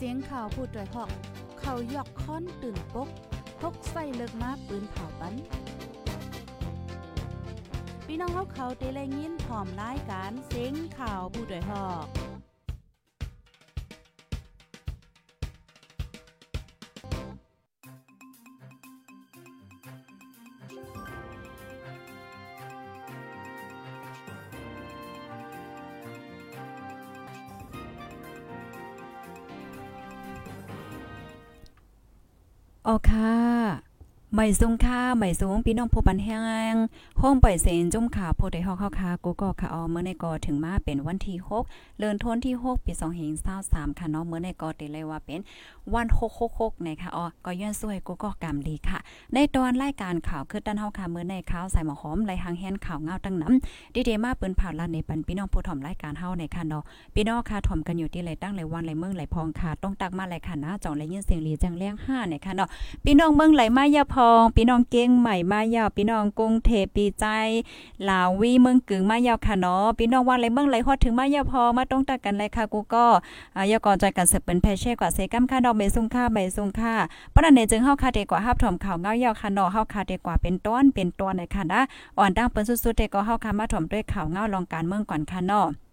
เสียงข่าวผู้ด้วยหอก เขายอกค้อนตื่นปกพกใส่เลิกมาปืนเผาปันพี่น้องเขาเขาเตะแลยินพร้อมรายการเสียงข่าวผู้ด้วยหอก อ๋อค่ะ ไม่สูงค่าไม่สูงพี่น้องผู้ปันแห้งห้องปล่อยเซนจุ่มขาโพได้ฮอกเข้าค่ะกูก็ค่ะอ๋อเมื่อในกอถึงมาเป็นวันที่6เดือนธันที่ 6 ปี2523ค่ะเนาะเมื่อในกอติเลยว่าเป็นวัน666นะคะอ๋อก็ย้อนสวยกูก็กำดีค่ะ ในตอนรายการข่าวคือตันเฮาค่ะเมื่อในข่าวใส่หมอหอมไหลหางแฮนข่าวเงาตั้งน้ำดีเดมาเปิ้นผ่าลาในปันพี่น้องผู้ถ่อมรายการเฮาในค่ะเนาะพี่น้องค่ะถ่อมกันอยู่ที่ไหลตั้งไหลวันไหลเมืองไหลพองค่ะต้องตักมาไหลค่ะนะจ่องไหลยินเสียงลีจังเลี้ยง5ในค่ะเนาะพี่น้องเมืองไหลมายาพองพี่น้องเก้งใหม่มายาวพี่น้องกรุงเทพปีใจลาววีเมืองกึ่งมายาวค่ะเนาะพี่น้องว่าไหลเมืองไหลฮอดถึงมายาวพอมาต้องตักกันเลยค่ะกูก็อ่ายาก่อนใจกันเสเป็นแพเช่กว่าเซกัมค่ะดอกเมซุงค่าใบซุงค่าปะนั้นเนจึงเฮาคาเดกว่าฮับถอมข่าวเงายาวค่ะเนาะเฮาคาเดกว่าเป็นต้นเป็นตัวในค่ะนะอ่อนดังเปิ้นสุดๆเดก็เฮาคามาถอมด้วยข่าวเงาลองการเมืองก่อนค่ะเนาะ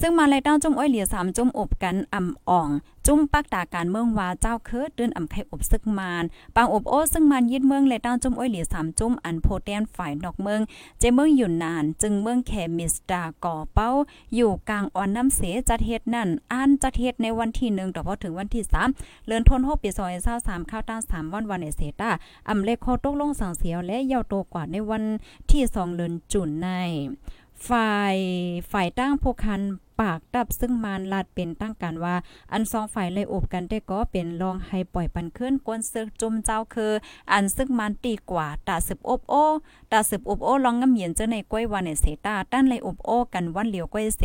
ซึ่งมาเลยเต้าจุ่มอ้อยเหลียสามจุ่มอบกันอ่ำอ่อง จุ่มปักตาการเมืองว่าเจ้าเคิดเดินอ่ำไข่อบซึกมานปางอบโอ้ซึ่งมันยึดเมืองเลยเต้าจุ่มอ้อยเหลียสามจุ่มอันโพแตนฝ่ายนอกเมือง เจเมืองอยู่นาน จึงเมืองแคมิสตาก่อเป้า อยู่กลางอ่อนน้ำเสจัดเฮ็ดนั่นอ่านจัดเฮ็ดในวันที่1ต่อพอถึงวันที่3เลือนทน6ปีซอย23ข้าวต้า3วันวันในเสตาอ่ำเล็กโคตกลงสังเสียวและยาวโตกว่าในวันที่2เลือนจุนในฝ่ายฝ่ายตั้งพวกคัน ปากดับซึ่งมานลาดเป็นตั้งการว่า อันสองฝ่ายเลยอบกันได้ก็เป็นรองให้ปล่อยปันขึ้นกวนซึกจุมเจ้าคือ อันซึ่งมันตีกว่าตาสืบอบโอตาสืบอบโอลองงำเหยียนเจ้าในก้อยวันในเสตาตั้นเลยอบโอกันวันเหลียวก้อยเส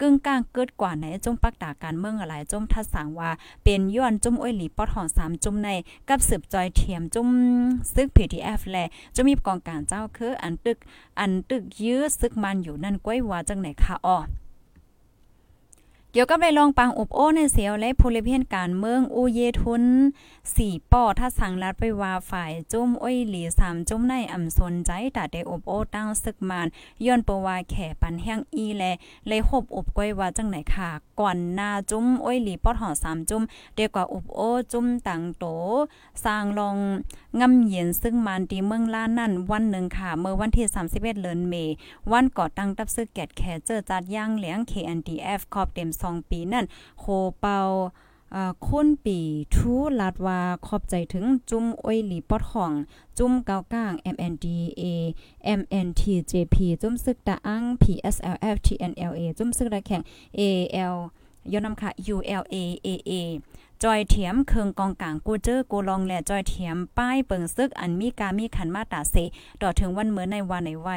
กึ่งกลางเกิดกว่าไหนจมปักตาการเมืองอะไรจมทัดสังว่า เป็นย้อนจุมอ้อยหลีปอดหอสามจุมในกับสืบจอยเทียมจุมซึก PTF แลจะมีกองการเจ้าคืออันตึก อันตึกยื้อซึกมันอยู่นั่นก้อยว่าจังไหนคะอ้อ เกี่ยวกับได้ลองปังอบโอ้ในเสียวและพลเพียนการเมืองอูเยทุนสี่ป่อถ้าสั่งรัดไปว่าฝ่ายจุ้มอ้อยหลีสามจุ้มในอ่ำสนใจแต่ได้อบโอ้ตั้งศึกมานย้อนปว่าแข่ปันแห้งอีแลเลยหบอบก้อยว่าจังไหนค่ะ ก่อนหน้าจุ้มอ้อยหลีปอดหอสามจุ้มเดียวกว่าอบโอ้จุ้มต่างโตสร้างลองงำเย็นซึ่งมันดีเมืองล้านนั่นวันหนึ่งค่ะ เมื่อวันที่31เดือนเมษวันก่อตั้งตับซึกแกดแคเจอจัดย่างเหลียง KNDF ขอบเต็มสองปีนั่นโคเปาคุนปีทูลาดว่าขอบใจถึงจุ้มอ้อยหลีปอดห้อง จุ้มเกาก้าง MNDA MNTJP จุ้มซึกตะอัง PSLF TNLA จุ้มซึกตะแข่ง AL ยอนำค่ะ ULAAA จอยเถียมเคืองกองกลางกูเจอกูลองแลจอยเถียมป้ายเปิงซึกอันมีกามีขันมาตาเสต่อถึงวันเมื่อในวันในไว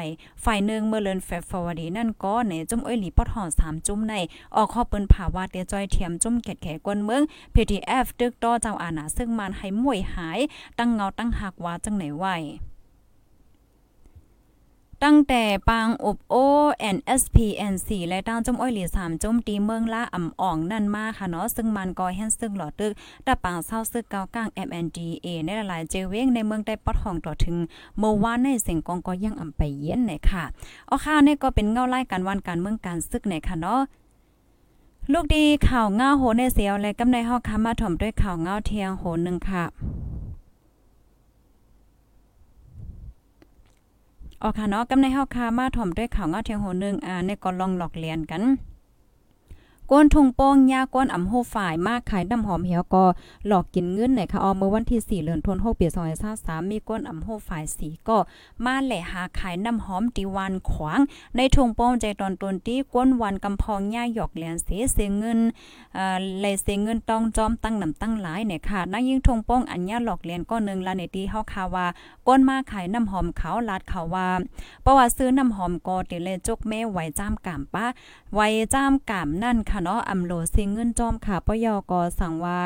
ฝ่ายหนึ่งเมื่อเลินแฟฟอวดีนั่นก็ในจุ่มเอ้ยหลีปอดหอนสามจุ่มใน ออกข้อเปิ้นภาวาเตจอยเถียมจุ่มแขกแขกวนเมือง PTF ตึกต่อเจ้าอาณาซึ่งมันให้มวยหาย ตั้งเงาตั้งหักว่าจังไหนไว ตั้งแต่ปางอบโอ NSPNC และตั้งจมอ้อยหลีสามจมตีเมืองละอ่ำอ่องนั่นมาค่ะเนาะซึ่งมันก็แฮนซึ่งหลอดตึกตะปางเศร้าซึกเกากลาง MNDA ในหลายเจเวงในเมืองได้ปอดห้องต่อถึง เมื่อวานในเสียงกองก็ยังอ่ำไปเย็นไหนค่ะเอาค่ะนี่ก็เป็นเงาไล่การวันการเมืองการซึกไหนค่ะเนาะลูกดีข่าวเงาโหในเสียวและกำในเฮาคามาถ่อมด้วยข่าวเงาเทียงโหนึงค่ะ ออค่ะเนาะกำในเฮาคามาถ่อมด้วยข่าวเงาเทียงโหนึงอ่าในก็ลองหลอกเลียนกัน ก้นทุงโป้งยาก้นอำโหฝ่ายมากขายน้ำหอมเหี่ยวก็หลอกกินเงินไหนค่ะออเมื่อวันที่4เดือนธันวาคมปี2023มีก้นอำโหฝ่ายสีก็มาแหล่หาขายน้ำหอมติวันขวาง ในทุงโป้งใจตอนต้นที่ก้นวันกำพองยาหยอกแหลนเสียเสียเงินเอ่อเลยเสียเงินต้องจอมตั้งนำตั้งหลายเนี่ยค่ะนักยิ่งทุงโป้งอัญญาหลอกเลียนก็นึงละในที่เฮาคาว่าก้นมาขายน้ำหอมเขาลาดเขาว่าเพระว่าซื้อน้ำหอมก็ติเลยจกแม่ไหวจ้ามกามป้าไหวจ้ามกามนั่นค่ะค่ะเนาะอำโลเสียเงินจอมค่ะปยก็สั่งว่า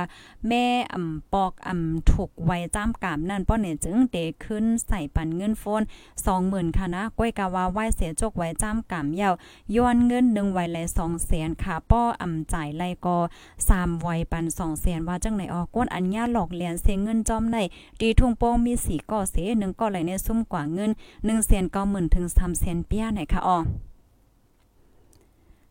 แม่อำปอกอำถูกไว้จ้ามกามนั่นป้อเนี่ยจึงเตขึ้นใส่ปันเงินโฟน20,000ค่ะนะก้อยกะว่าไหว้เสียจกไว้จ้ามกามยาวย้อนเงิน1ไว้ไหล2แสนค่ะป้ออำจ่ายไลก็3ไว้ปัน2แสนว่าจังไหนออกก้นอันญาหลอกเหรียญเสียเงินจอมในตีทุ่งโป้งมีสีก่อเส1ก็ไหลในซุ่มกว่าเงิน1,90,000ถึง3แสนเปียไหนค่ะอ๋อ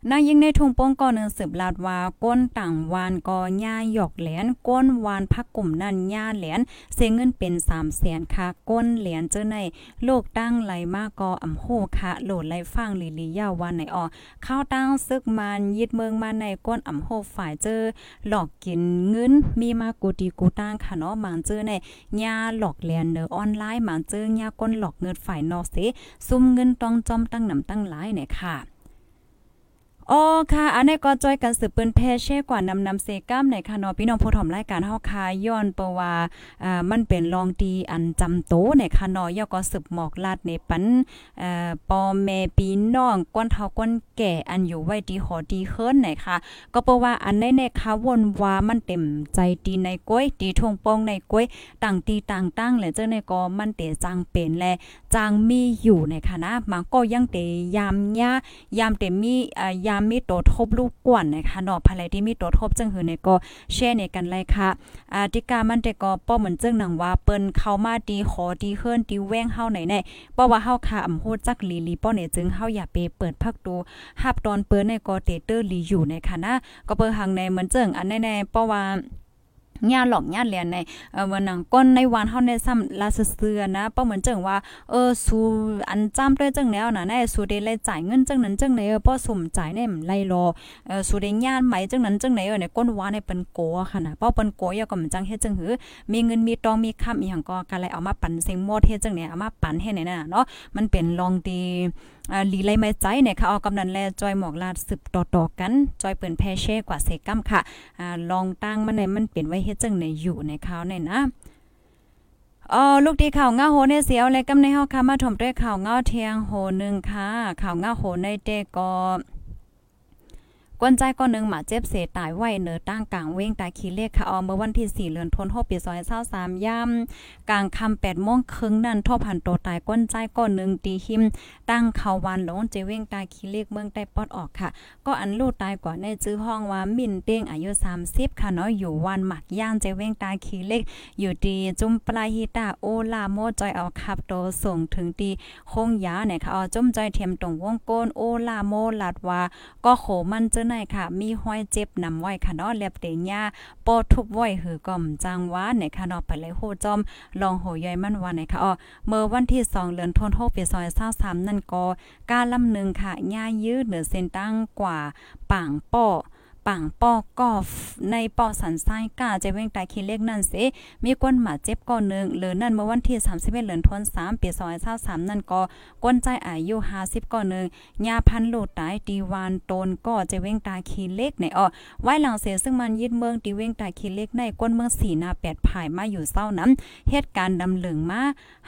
นายยิงในทุงโป้งก่อนึงสืบลาดว่าก้นต่างวานกอหญ้าหยอกแหลนก้นวานพักกลุ่มนั่นหญ้าแหลนเสียเงินเป็น3แสนค่ะก้นเหรียญเจอในโลกตั้งไหลมากกออำโหค่ะโหลดไหลฟังลีลียาววันไหนออข้าวตั้งซึกมันยึดเมืองมาในก้นอำโหฝ่ายเจอหลอกกินเงินมีมากูดีกูตั้งค่ะเนาะมังเจอในหญ้าหลอกแหลนเนอออนไลน์มังเจอหญ้าก้นหลอกเงินฝ่ายนอเสซุ่มเงินต้องจอมตั้งนำตั้งหลายเนี่ยค่ะ อ๋อค่ะ อันนี้ก็จอยกันสืบเปิ้นแพเช่กว่านำนำเซกัมในค่ะเนาะพี่น้องผู้ถมรายการเฮาค่ะย้อนเปว่าอ่ามันเป็นรองดีอันจำโตในค่ะเนาะย่อก็สืบหมอกลาดในปันเอ่อปอแม่พี่น้องก้นเฒ่าก้นแก่อันอยู่ไว้ดีหอดีเฮิรนไหนค่ะ ก็เปว่าอันในในค่ะวนว่ามันเต็มใจดีในก้อยดีทงปองในก้อยต่างตีต่างตั้งและเจ้าในก็มันเตจังเป็นแลจางมีอยู่ในค่ะนะมันก็ยังเตยามยายามเตมีอ่ายามมีตัวทบลูกกวนนะคะเนาะภายที่มีตัวทบจังหือในก็แช่ในกันเลยค่ะอ่าติกามันแต่ก็ป้อเหมือนจึงหนังว่าเปิ้นเข้ามาดีขอดีเฮือนดีแว้งเฮาไหนแน่เพราว่าเฮาค่ะอำโหจักลีลีป้อเนี่ยจึงเฮาอย่าไปเปิดพักดูหับตอนเปิ้นในก็เตเตอร์ลีอยู่ในค่ะนะก็เปิ้หังในเหมือนจึงอันแน่ๆเพราว่า ญาหลอกญาเลียนในเอ่อวันนังก้นในวันเฮาในซ้ำลาเสือนะป้อเหมือนจังว่าเออสูอันจ้ำด้วยจังแล้วนะในสูได้เลยจ่ายเงินจังนั้นจังไหนเออป้อสุ่มจ่ายในไล่รอเออสูได้ญาไหมจังนั้นจังไหนเออในก้นว่าในเป็นโกค่ะนะป้อเป็นโกยก็มันจังเฮ็ดจังหือมีเงินมีตองมีค้ำอีหยังก็กะเลยเอามาปั่นเซ็งหมดเฮ็ดจังไหนเอามาปั่นให้ไหนน่ะเนาะมันเป็นลองดีอ่าลีไลไม่ใจเนี่ยค่ะเอากำนันแลจอยหมอกลาดสืบต่อๆกันจอยเปิ้นแพเช่กว่าเซกัมค่ะอ่าลองตั้งมันในมันเป็นไว้เฮ็ดจังในอยู่ในข่าวในนะอ๋อลูกดีข่าวเงาโหในเสียวเลยกำในเฮาค่ะมาถมด้วยข่าวเงาเทียงโหนึงค่ะข่าวเงาโหในเตก็ กวนใจก้อนหนึ่งหมาเจ็บเสตายไว้เนอตั้งกลางเว้งตาขี้เลขค่ะออเมื่อวันที่ 4เดือนธันวาคมปี2023ย่ำกลางค่ำ8โมงครึ่งนั่นทอพันโตตายก้นใจก้อนหนึ่งตีหิม ตั้งเขาวันหลงเจเว้งตาขี้เลขเมืองใต้ปอดออกค่ะ ก็อันลูกตายกว่าในจื้อห้องว่ามินเต้งอายุ 30 ค่ะเนาะอยู่วันหมักย่างเจเว้งตาขี้เลขอยู่ดีจุ่มปลายฮิตาโอลาโมจอยเอาขับโตส่งถึงตีคงยาเนี่ยค่ะเอจุ่มจอยเทียมตรงวงโกนโอลาโมลาดว่าก็โขมันจอในค่ะ มีห้อยเจ็บนำไว้ค่ะเนาะเล็บเตญาปอทุบไว้หือก่อมจางว่าในค่ะเนาะไปเลยโหจอม ลองโหยอยมันว่าในค่ะอ๋อเมื่อวันที่ 2เดือนธันวาคมปี2023นั่นก็การลำหนึ่งค่ะย่ายืดเหนือเส้นตั้งกว่าป่างป้อ ป่างป้อกอฟในปอสันไส้กาจะเว้งตายคิเลขนั่นเสมีก้นหมาเจ็บก่อนหนึ่งหรือนั่นเมื่อวันที่31เดือนธันวาคมปี2023นั่นก็ก้นใจอายุ50ก่อนหนึ่งยาพันโลดตายดีวานโตนก็จะเว้งตายคิเลขในอ้อไว้หลังเสียซึ่งมันยึดเมืองตีเว้งตายคิเลขในก้นเมืองสีนา8ภายมาอยู่เศร้าน้ำเหตุการณ์ดำเหลืองมา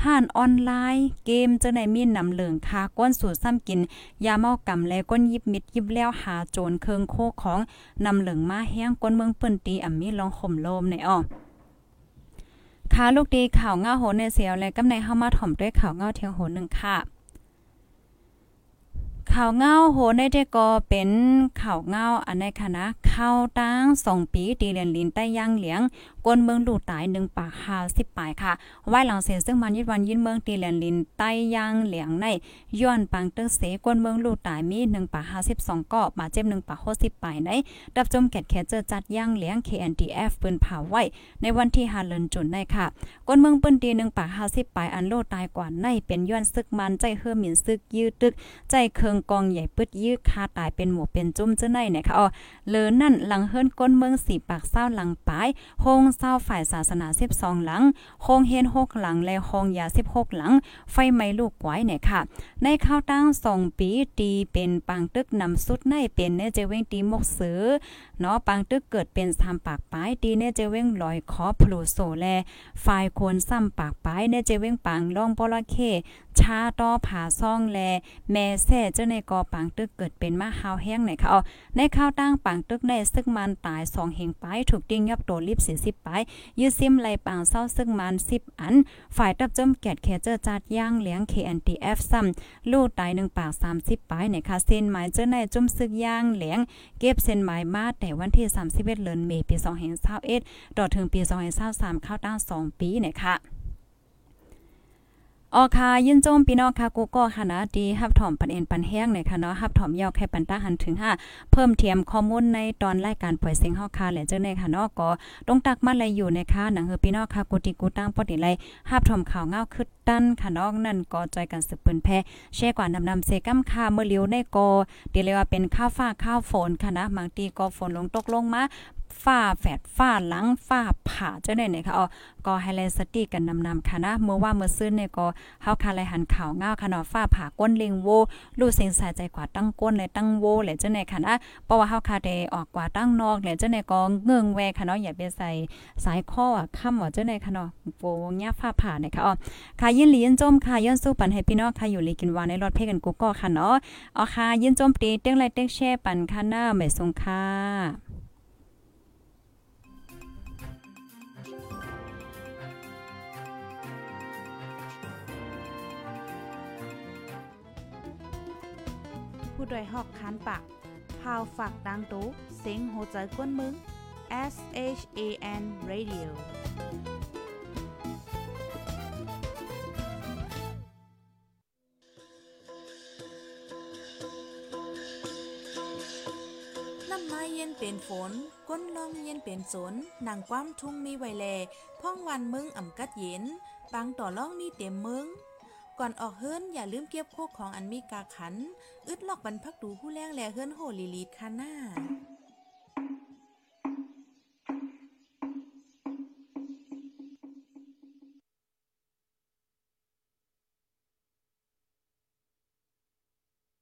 ห่านออนไลน์เกมจะในมีนำเหลืองคาก้นสูตรซ้ำกินยาเมากำและก้นยิบมิดยิบแล้วหาโจรเคืองโคของนำเหลืองมาแห้งก้นเมืองเปิ้นตีอ่ำมีลองข่มโลมในอ้อค่ะลูกดีข่าวเงาโหนในเสียวและกำในเฮามาถ่อมด้วยข่าวเงาเทียงโหนึงค่ะข่าวเงาโหในเดก็เป็นข่าวเงาอันในคณะข้าวตั้งสองปีตีเรียนลินใต้ย่างเหลียงกวนเมืองดูตายหนึ่งปากหาสิบปลายค่ะไว้หลังเสียซึ่งมันยิดวันยินเมืองตีเรียนลินใต้ย่างเหลียงในย้อนปังเตอร์เสกวนเมืองลูตายมีหนึ่งปากหาสิบสองเกาะมาเจ็บหนึ่งปากหกสิบปลายในดับจมแกดแคเจอจัดย่างเหลียง KNDF ปืนเผาไว้ ในวันที่หาเลินจุนในค่ะกวนเมืองปืนตีหนึ่งปากหาสิบปลายอันโลตายกว่าในเป็นย้อนซึกมันใจเฮือหมิ่นซึกยืดตึก ใจเคืองกองใหญ่ปึดยืดคาตายเป็นหมูเป็นจุ้มเจ้าในเนี่ยค่ะอ๋อเลอนั่นหลังเฮิรนก้นเมืองสี่ปากเศร้าหลังปายโฮงเศร้าฝ่ายศาสนา 12 หลังโฮงเฮน6หลัง และโฮงยา 16 หลัง ไฟไหม้ลูกไว้เนี่ยค่ะ ในข้าวตั้ง2ปีตีเป็นปังตึกนำสุดในเป็นเนเจเว้งตีมกสือเนาะปังตึกเกิดเป็นทำปากปลายตีเนเจเว้งลอยขอพลูโซแลฝ่ายคนซ้ำปากปลายเนเจเว้งปังลองปละเคชาต้อผาซ่องแล แม่แซ่เจ้าในกอปังตึกเกิดเป็นมาฮาวแห้งไหนคะอ๋อในข้าวตั้งปังตึกในซึ่งมันตายสองเฮงไปถูกติ้งยับตัวลิบ40ไปยืดซิมไหลปังเศร้าซึ่งมัน10อัน ฝ่ายตับจมแกดแคเจอจัดย่างเลี้ยง KNTF ซ้ำลูกตาย1ปาก30ไปในคะเส้นหมายเจ้าในจมซึกย่างเลี้ยง เก็บเส้นหมายมาแต่วันที่31เดือนเมษายนปี2021ต่อถึงปี2023เศร้าสามข้าวตั้ง2ปีเนี่ยค่ะ ออค่ะยินโจมพี่น้องค่ะกูก็ค่ะนะดีฮับถอมปันเอ็นปันแห้งเลยค่ะเนาะฮับถอมยาวแค่ปันตาหันถึง5เพิ่มเทียมข้อมูลในตอนรายการปล่อยเสียงเฮาค่ะและเจ้าในค่ะเนาะก็ต้องตักมาเลยอยู่นะคะหนังคือพี่น้องค่ะกูติกูตั้งปอดิไลฮับถอมข่าวเงาคึดตั้นค่ะเนาะนั่นก็จอยกันสืบเปิ้นแพ้แช่กว่านำนำเซกัมค่ะเมื่อเลียวในก็เดี๋ยวเรียกว่าเป็นข้าวฟ้าข้าวฝนค่ะนะบางทีก็ฝนลงตกลงมา ฝ้าแฝดฝ้าหลังฝ้าผ่าเจ้าเนี่ยค่ะอ๋อก็ไฮไลท์สติกันนำนำค่ะนะเมื่อว่าเมื่อซื้อเนี่ยก็เฮาคาไลหันข่าวเงาค่ะเนาะฝ้าผ่าก้นเลิงโวลูกเสียงสายใจกว่าตั้งก้นเลยตั้งโวเลยเจ้าเนี่ค่ะนะเพราะว่าเฮาคาได้ออกกว่าตั้งนอกเลยเจ้าเนี่ยก็เงืองแวค่ะเนาะอย่าไปใส่สายข้ออะค่ำว่าเจ้าเนี่ค่ะเนาะโวเงี้ยฝ้าผ่าเนี่ยค่ะอ๋อค่ะยินหลียินจมค่ะย้อนสู้ปันให้พี่น้องค่ะอยู่ลีกินวานในรถเพกันกูก็ค่ะเนาะอ๋อค่ะยินจมตีเต้งไลเต้งแช่ปันค่ะหน้าไม่ทรงค่ะ ผู้ดยหอกคานปากพาวฝากดังตู้เซ็งโหใจกวนมึง S H A N Radio น้ำไม้เย็นเป็นฝน ก้นลมเย็นเป็นสนนังความทุ่งมีไวแล พ่องวันมึงอ่ำกัดเย็นบางต่อล่องมีเต็มมึง ก่อนออกเฮิรนอย่าลืมเก็บโคกของอันมีกาขัน อึดลอกบรรพักดูผู้แรงแลเฮิรนโหลีลีดคาหน้า